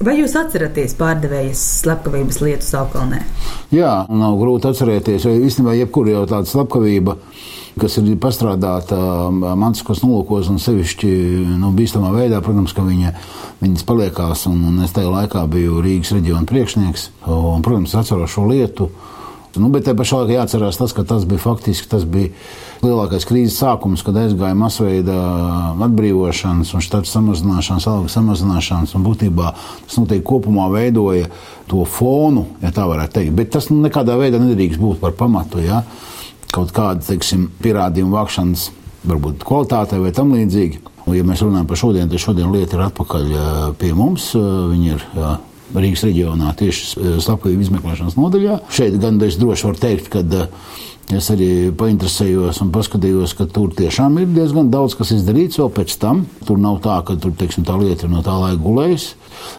Vai jūs atceraties pārdevējas slepkavības lietu Saukalnē? Jā, nav grūti atcerēties, jo īstenībā jebkura jau tāda slepkavība, kas ir pastrādāta mantiskos nolūkos un sevišķi nu, bīstamā veidā, protams, ka viņa, viņas paliekās, un, un es tajā laikā biju Rīgas reģiona priekšnieks, un, protams, atceros šo lietu. Nu, bet te pašā laikā jāatcerās tas, ka tas bija faktiski tas bija lielākais krīzes sākums, kad aizgāja masveida atbrīvošanas un štatu samazināšanas, algu samazināšanas. Būtībā tas noteikti kopumā veidoja to fonu, ja tā varētu teikt. Bet tas nu, nekādā veidā nedrīkst būt par pamatu. Ja? Kaut kāda, teiksim, pierādījuma vākšanas, varbūt kvalitātei vai tam līdzīgi. Un, ja mēs runājam par šodienu, tad šodien lieta ir atpakaļ pie mums. Viņi ir Rīgas reģionā tieši slepkavību izmeklēšanas nodaļā. Šeit gan es droši varu teikt, ka es arī painteresējos un paskatījos, ka tur tiešām ir diezgan daudz kas izdarīts vēl pēc tam. Tur nav tā, ka tur, teiksim, tā lieta ir no tā laika gulējusi.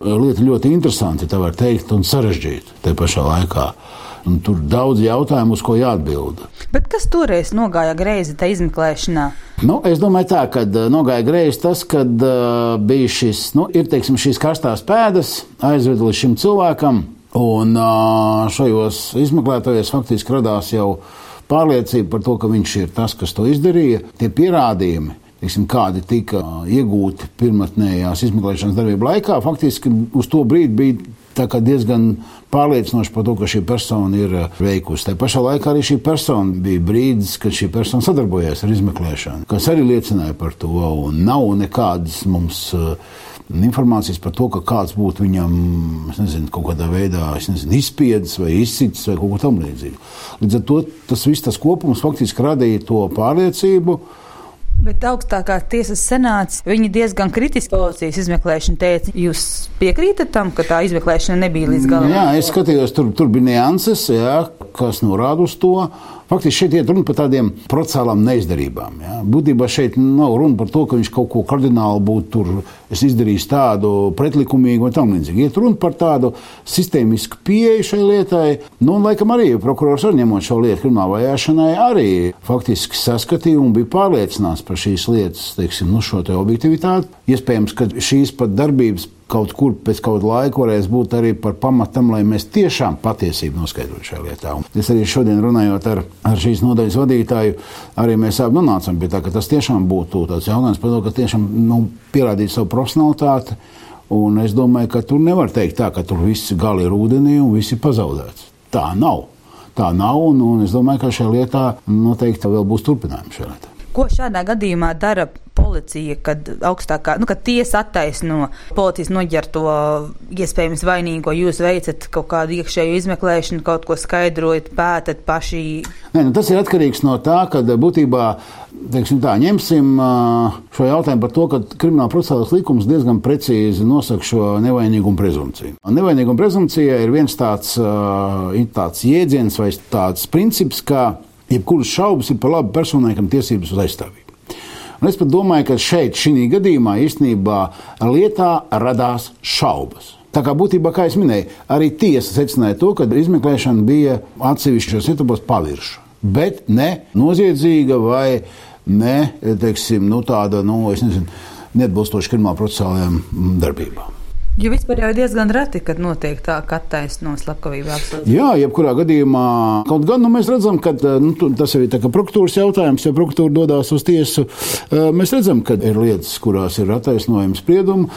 Lieta ļoti interesanti, tā var teikt, un sarežģīta te pašā laikā. Un tur ir daudz jautājumu, uz ko jāatbild. Bet kas toreiz nogāja greizi tajā izmeklēšanā? Nu, es domāju, tā, ka nogāja greizi tas, ka uh, bija šis, nu, ir, teiksim, šīs karstās pēdas aizved līdz šim cilvēkam, un uh, šajos izmeklētājos faktiski radās jau pārliecība par to, ka viņš ir tas, kas to izdarīja. Tie pierādījumi, teiksim, kādi tika iegūti pirmotnējās izmeklēšanas darbību laikā, faktiski uz to brīdi bija diezgan pārliecinoši par to, ka šī persona ir uh, veikusi. Tā pašā laikā arī šī persona bija brīdis, kad šī persona sadarbojās ar izmeklēšanu, kas arī liecināja par to. Nav nekādas mums uh, informācijas par to, ka kāds būtu viņam nezinu, kaut kādā veidā nezinu, izspiedis vai izsitis vai kaut ko tamlīdzīgu. Līdz ar to tas viss tas kopums faktiski radīja to pārliecību Bet augstākā tiesas senāts, diezgan kritiski policijas izmeklēšanu teica, jūs piekrītat tam, ka tā izmeklēšana nebija līdz galam? Jā, es skatījos, tur, tur bija nianses, jā, kas norāda uz to. Faktiski šeit ir runa par tādiem procesālām neizdarībām. Ja? Būtībā šeit nav runa par to, ka viņš kaut ko kardināli būtu izdarījis tādu pretlikumīgu vai tam līdzīgu. Ir runa par tādu sistēmisku pieeju šai lietai. Nu, un, laikam, arī prokurors ar ņemot šo lietu krimināla vajāšanai, arī faktiski saskatīja un bija pārliecināts par šīs lietas, teiksim, nu, šo te objektivitāti. Iespējams, ka šīs pat darbības kaut kur pēc kaut laika varēs būt arī par pamatam, lai mēs tiešām patiesību noskaidrotu šajā lietā. Un es arī šodien runājot ar, ar šīs nodaļas vadītāju, arī mēs abi nonācām pie tā, ka tas tiešām būtu tāds jautājums par to, ka tiešām nu, pierādīt savu profesionalitāti. Un es domāju, ka tur nevar teikt tā, ka tur viss gali ir ūdenī un viss ir pazaudēts. Tā nav. Tā nav, un, un es domāju, ka šajā lietā noteikti vēl būs turpinājums šajā lietā. Ko šādā gadījumā dara policija, kad augstākā, nu, kad tiesa attaisno policijas noģerto iespējams vainīgo, jūs veicat kaut kādu iekšēju izmeklēšanu, kaut ko skaidrojat, pētat paši? Nē, nu, tas ir atkarīgs no tā, ka būtībā teiksim, tā, ņemsim šo jautājumu par to, ka krimināla procesālais likums diezgan precīzi nosaka šo nevainīgumu prezumciju. Nevainīguma prezumcija ir viens tāds, tāds jēdziens vai tāds princips, ka jebkuras šaubas ir par labu personai, kam tiesības uz aizstāvību. Un es pat domāju, ka šeit, šī gadījumā, īstenībā lietā radās šaubas. Tā kā būtībā, kā jau minēju, arī tiesa secināja to, ka izmeklēšana bija atsevišķos etapos pavirša, bet ne noziedzīga vai ne teiksim, nu, tāda nu, nezinu, neatbilstoša krimināla procesālajām darbībām. Jo vispār jau ir diezgan reti, kad notiek tā, ka attaisno slepkavību apsūdzību. Jā, jebkurā gadījumā, kaut gan nu, mēs redzam, ka nu, tas ir tā, prokuratūras jautājums, ja prokuratūra dodas uz tiesu, mēs redzam, ka ir lietas, kurās ir attaisnojums spriedumu.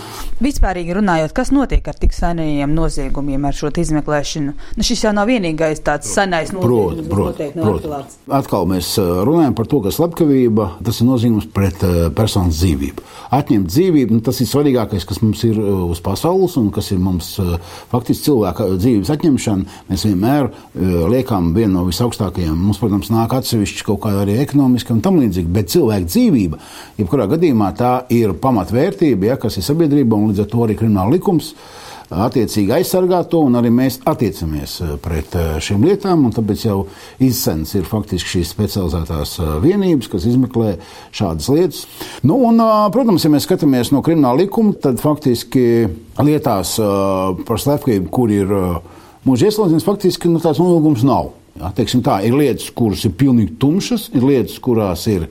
Vispārīgi runājot, kas notiek ar tik senajiem noziegumiem ar šo izmeklēšanu? Nu, šis jau nav vienīgais tāds senais noziegums. Prot, prot. Atkal mēs runājam par to, ka slepkavība tas ir nozīmums pret personas dzīvību. Atņemt dzīvību, nu, tas ir svarīgākais, kas mums ir uz pasaules pasaules un kas ir mums eh, faktiski cilvēka dzīves atņemšana, mēs vienmēr eh, liekam vienu no visaugstākajiem. Mums, protams, nāk atsevišķi kaut kā arī ekonomiski un tam līdzīgi, bet cilvēka dzīvība, jebkurā gadījumā tā ir pamatvērtība, ja, kas ir sabiedrība un līdz ar to arī krimināla likums attiecīgi aizsargāt to, un arī mēs attiecamies eh, pret eh, šīm lietām. Tāpēc jau izsens ir faktiski šīs specializētās eh, vienības, kas izmeklē šādas lietas. Nu, un, protams, ja mēs skatāmies no krimināla likuma, tad faktiski lietās par slepkavību, kur ir mūža ieslodzījums, faktiski nu, tāds nolūgums nav. Ja, tā, ir lietas, kuras ir pilnīgi tumšas, ir lietas, kurās ir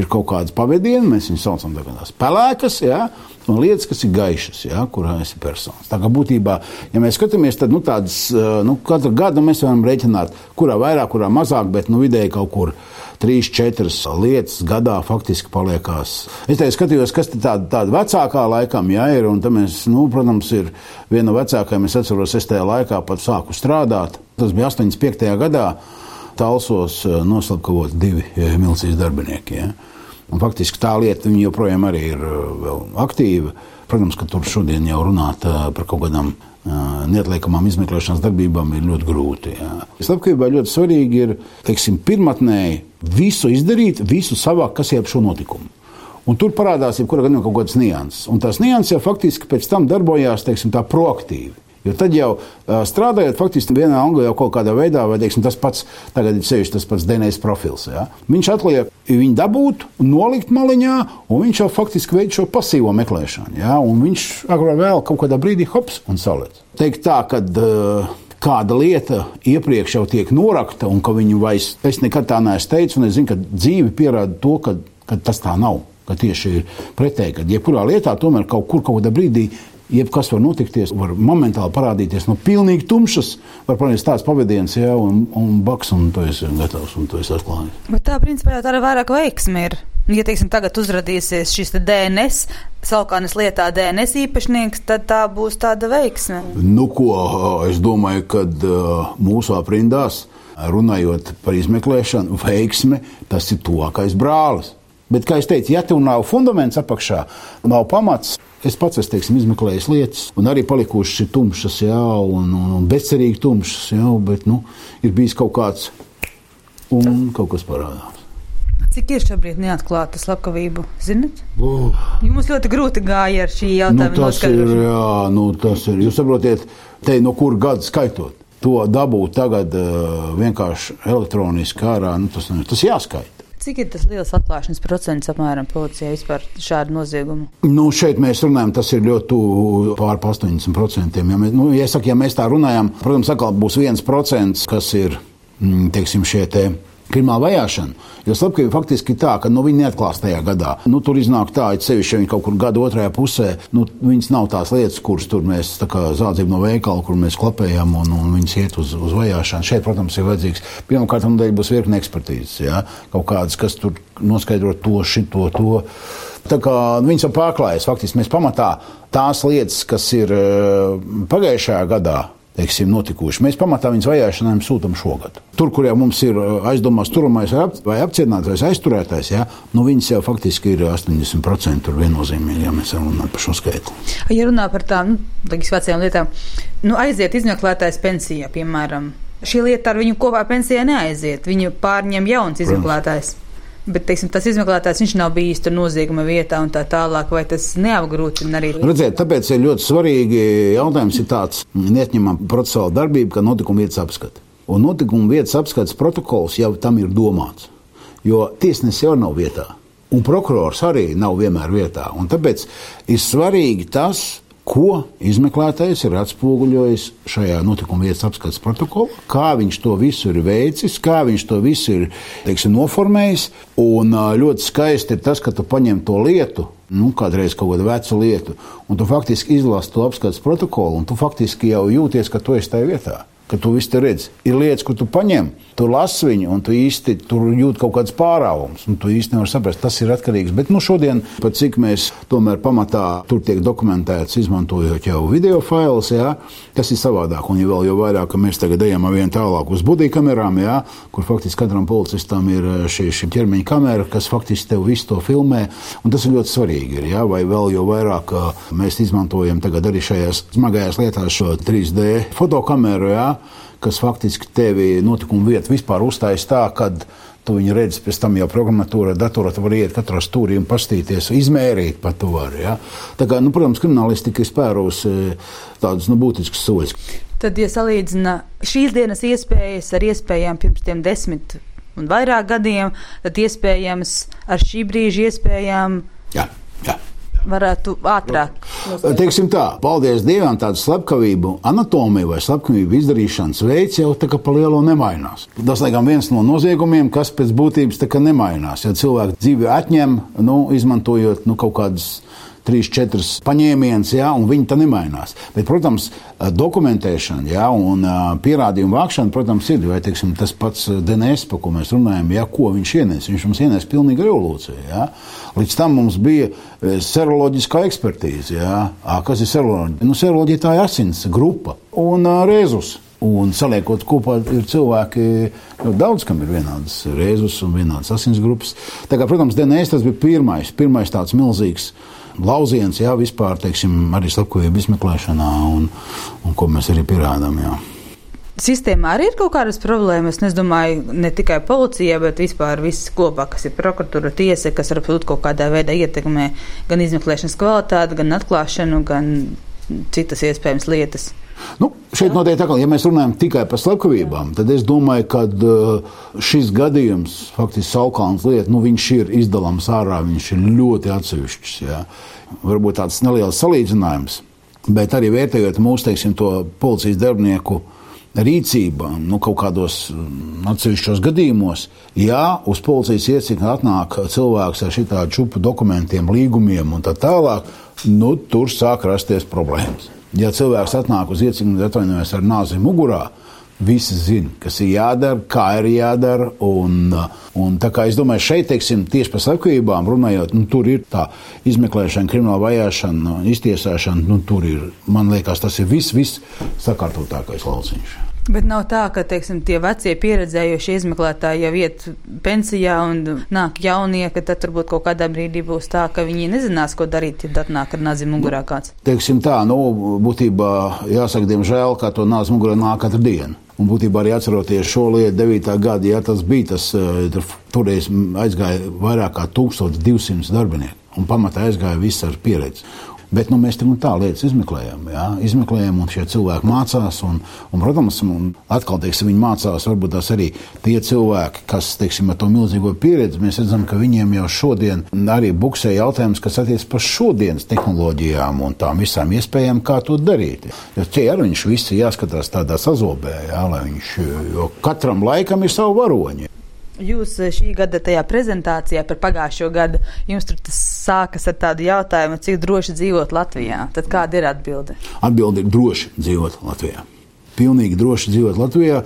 ir kaut kādas pavadieni, mēs viņus saucam par pelēkas, ja, un lietas, kas ir gaišas, ja, kurā esi personis. Tā kā būtībā, ja mēs skatāmies, tad nu, tādas, nu, katru gadu mēs varam rēķināt, kurā vairāk, kurā mazāk, bet nu, vidēji kaut kur trīs, četras lietas gadā faktiski paliekās. Es te skatījos, kas tāda, tāda vecākā laikam ja, ir, un tam mēs, nu, protams, ir viena no vecākajām. Es atceros, es tajā laikā pat sāku strādāt. Tas bija 85. gadā. Talsos eh, noslapkavot divi eh, milicijas darbinieki. Ja? Un faktiski tā lieta joprojām ir eh, aktīva. Protams, ka tur šodien jau runāt par kaut kādām neatliekamām izmeklēšanas darbībām ir ļoti grūti. Slepkavībā ļoti svarīgi ir teiksim, pirmotnēji visu izdarīt, visu savākt, kas ir ap šo notikumu. Un tur parādās jau kaut kādas nianses. Un tās nianses jau faktiski pēc tam darbojās teiksim, proaktīvi. Jo tad jau strādājot, faktiski vienā angļu jau kaut kādā veidā, vai teiksim, tas pats, tagad ir sevišķi tas pats DNS profils. Ja? Viņš atliek viņu dabūt, nolikt maliņā, un viņš jau faktiski veic šo pasīvo meklēšanu. Ja? Un viņš agrāk vēl kaut kādā brīdī hops un saliec. Teikt tā, ka uh, kāda lieta iepriekš jau tiek norakta, un ka viņu vairs es nekad tā neesmu teicis, un es zinu, ka dzīve pierāda to, ka, ka tas tā nav. Ka tieši ir pretēji, ka jebkurā lietā tomēr kaut kur, kaut kādā brīdī jebkas var notikties, var momentāli parādīties no pilnīgi tumšas, var parādīties tāds pavadiens, ja, un, un baks, un tu esi gatavs, un tu esi atklājis. Bet tā, principā, jau tāda vairāk veiksme ir. Ja, teiksim, tagad uzrādīsies šis DNS, Salkānas lietā DNS īpašnieks, tad tā būs tāda veiksme. Nu, ko es domāju, kad mūsu aprindās, runājot par izmeklēšanu, veiksme, tas ir tuvākais brālis. Bet, kā jau teicu, ja tev nav fundaments apakšā, nav pamats, Es pats esmu teiksim, izmeklējis lietas, un arī palikušas tumšas, jā, un, un, un bezcerīgi tumšas, jā, bet nu, ir bijis kaut kāds, un kaut kas parādās. Cik ir šobrīd neatklāta slepkavība? Zinat? Oh. Jums ļoti grūti gāja ar šī jautājuma. Nu, tas ir, jā, nu, tas ir. Jūs saprotiet, te no kur gada skaitot. To dabūt tagad vienkārši elektroniski ārā, nu, tas, tas jāskaita. Cik ir tas liels atklāšanas procents apmēram policijai vispār šādu noziegumu? Nu, šeit mēs runājam, tas ir ļoti tuvu pār 80%. Ja, mēs, nu, ja, saka, ja mēs tā runājam, protams, atkal būs viens procents, kas ir, mm, teiksim, šie te krimināla vajāšana. Jo slepkavība faktiski ir tā, ka nu, viņi neatklās tajā gadā. Nu, tur iznāk tā, ka sevišķi viņi kaut kur gada otrajā pusē, nu, viņas nav tās lietas, kuras tur mēs zādzījām no veikala, kur mēs klapējam un, un viņas iet uz, uz vajāšanu. Šeit, protams, ir vajadzīgs pirmkārt, un dēļ būs virkne ekspertīzes, ja? kaut kādas, kas tur noskaidro to, šito, to. Tā kā viņas jau pārklājas, faktiski mēs pamatā tās lietas, kas ir eh, pagājušajā gadā teiksim, notikuši. Mēs pamatā viņas vajāšanām sūtām šogad. Tur, kur jau mums ir uh, aizdomās turamais vai apcietinātais, aizturētais, ja, nu viņas jau faktiski ir 80% tur viennozīmīgi, ja mēs runājam par šo skaitli. Ja runā par tām, nu, vecajām lietām, nu aiziet izmeklētājs pensijā, piemēram. Šī lieta ar viņu kopā pensijā neaiziet. Viņu pārņem jauns izmeklētājs. Protams. Bet teiksim, tas izmeklētājs viņš nav bijis tur nozieguma vietā un tā tālāk, vai tas neapgrūtina arī? Redziet, tāpēc ir ļoti svarīgi jautājums ir tāds neatņemama procesuāla darbība, kā notikuma vietas apskata. Un notikuma vietas apskates protokols jau tam ir domāts, jo tiesnesis jau nav vietā. Un prokurors arī nav vienmēr vietā. Un tāpēc ir svarīgi tas, ko izmeklētājs ir atspoguļojis šajā notikuma vietas apskates protokolā, kā viņš to visu ir veicis, kā viņš to visu ir teiksim, noformējis. Un ļoti skaisti ir tas, ka tu paņem to lietu. Nu, kādreiz kaut kādu vecu lietu, un tu faktiski izlasi to apskates protokolu, un tu faktiski jau jūties, ka tu esi tajā vietā ka tu visu redzi. Ir lietas, ko tu paņem, tu lasi viņu, un tu īsti tur jūt kaut kādas pārāvumus. Tu īsti nevari saprast, tas ir atkarīgs. Bet nu, šodien, pat cik mēs tomēr pamatā tur tiek dokumentēts, izmantojot jau video failus, jā, tas ir savādāk. Un ja vēl jau vairāk, mēs tagad ejam vien tālāk uz budīju kamerām, jā, kur faktiski katram policistam ir eh, šī, šī ķermeņa kamera, kas faktiski tev visu to filmē. Un tas ir ļoti svarīgi. Ir, jā, vai vēl jau vairāk mēs izmantojam tagad arī šajās smagajās lietās šo 3D fotokameru. Jā, kas faktiski tevi notikumu vietu vispār uzstājas tā, ka tu viņu redzi pēc tam jau programmatūrā, datorā, tu vari iet katrā stūrī un pastīties, izmērīt pat to var. Ja? Tā kā, nu, protams, kriminālistika ir spērusi tādus nu, būtiskus soļus. Tad, ja salīdzina šīs dienas iespējas ar iespējām pirms tiem desmit un vairāk gadiem, tad iespējams ar šī brīža iespējām. Jā, jā. varētu ātrāk. Teiksim tā, paldies Dievam, tādu slepkavību anatomiju vai slepkavību izdarīšanas veids jau tā kā pa lielo nemainās. Tas, laikam, viens no noziegumiem, kas pēc būtības tā kā nemainās. Ja cilvēki dzīvi atņem, nu, izmantojot nu, kaut kādas trīs, četras paņēmienas, ja, un viņi tā nemainās. Bet, protams, dokumentēšana ja, un pierādījumu vākšana, protams, ir vai, teiksim, tas pats DNS, par ko mēs runājam, ja, ko viņš ienes. Viņš mums ienes pilnīgi revolūciju. Ja. Līdz tam mums bija seroloģiskā ekspertīze. Ja. Kas ir seroloģija? Nu, seroloģija tā ir asins grupa un rēzus. Un saliekot kopā, ir cilvēki, nu, daudz kam ir vienādas reizes un vienādas asinsgrupas. Tā kā, protams, DNS tas bija pirmais, pirmais tāds milzīgs lauciens, jā, vispār, teiksim, arī slepkavību izmeklēšanā, un, un ko mēs arī pierādām. Jā. Sistēmā arī ir kaut kādas problēmas. Es domāju, ne tikai policija, bet vispār viss kopā, kas ir prokuratūra, tiesa, kas varbūt kaut kādā veidā ietekmē gan izmeklēšanas kvalitāti, gan atklāšanu, gan citas iespējamas lietas. Nu, šeit noteikti tā, ka, ja mēs runājam tikai par slepkavībām, tad es domāju, ka uh, šis gadījums, faktiski Saukāns lieta, nu, viņš ir izdalāms ārā, viņš ir ļoti atsevišķs. Jā. Varbūt tāds neliels salīdzinājums, bet arī vērtējot mūsu, teiksim, to policijas darbinieku rīcība nu, kaut kādos mm, atsevišķos gadījumos, ja uz policijas iecirkni atnāk cilvēks ar šitādu čupu dokumentiem, līgumiem un tā tālāk, nu, tur sāk rasties problēmas. Ja cilvēks atnāk uz iecirkni, atvainojas ar nāzi mugurā, visi zina, kas ir jādara, kā ir jādara. Un, un es domāju, šeit, teiksim, tieši par slepkavībām runājot, nu, tur ir tā izmeklēšana, krimināla vajāšana, iztiesāšana. Nu, tur ir, man liekas, tas ir viss, viss sakārtotākais lauciņš. Bet nav tā, ka teiksim, tie vecie pieredzējušie izmeklētāji jau iet pensijā un nāk jaunie, ka tad varbūt kaut kādā brīdī būs tā, ka viņi nezinās, ko darīt, ja nāk ar nāzi mugurā kāds. Teiksim tā, nu, būtībā jāsaka, diemžēl, ka to nāzi mugurā nāk katru dienu. Un būtībā arī atceroties šo lietu, 9. gada, ja tas bija, tas eh, toreiz aizgāja vairāk kā 1200 darbinieku. Un pamatā aizgāja viss ar pieredzi. Bet nu, mēs tam tā lietas izmeklējam. Jā? Izmeklējam, un šie cilvēki mācās. Un, un, protams, un atkal teiksim, viņi mācās. Varbūt tās arī tie cilvēki, kas teiksim, ar to milzīgo pieredzi, mēs redzam, ka viņiem jau šodien arī buksē jautājums, kas attiecas par šodienas tehnoloģijām un tām visām iespējām, kā to darīt. Jo tie ar viņš visi jāskatās tādā sazobē, jā, lai viņš, jo katram laikam ir savu varoņi. Jūs eh, šī gada tajā prezentācijā par pagājušo gadu, jums tur tas sākas ar tādu jautājumu, cik droši dzīvot Latvijā. Tad kāda ir atbilde? Atbilde ir droši dzīvot Latvijā. Pilnīgi droši dzīvot Latvijā.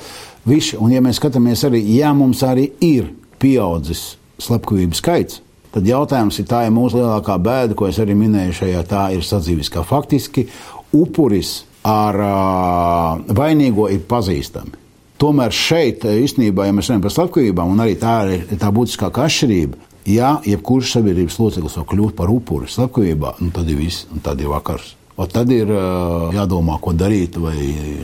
Viši, un ja mēs skatāmies arī, ja mums arī ir pieaudzis slepkavību skaits, tad jautājums ir tā, ja mūsu lielākā bēda, ko es arī minēju šajā, tā ir sadzīves, ka faktiski upuris ar uh, vainīgo ir pazīstami. Tomēr šeit eh, īstenībā, ja mēs runājam par slepkavībām, un arī tā ir tā būtiskākā atšķirība, ja jebkurš sabiedrības loceklis var kļūt par upuri slepkavībā, nu, tad ir viss, un tad ir vakars. O tad ir uh, jādomā, ko darīt. Vai,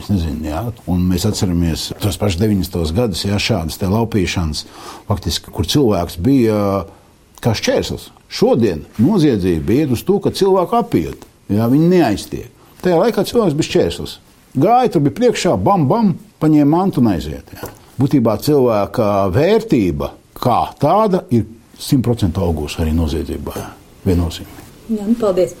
nezinu, jā. Un mēs atceramies tos pašus 90. gadus, ja šādas laupīšanas, faktiski, kur cilvēks bija uh, kā šķērslis. Šodien noziedzība iet uz to, ka cilvēku apiet, ja viņi neaiztiek. Tajā laikā cilvēks bija šķērslis. Gāja, tur bija priekšā, bam, bam, paņēma mantu un aiziet. Jā. Būtībā cilvēka vērtība kā tāda ir 100% augusi arī noziedzībā. Viennozīmīgi. Nu, paldies!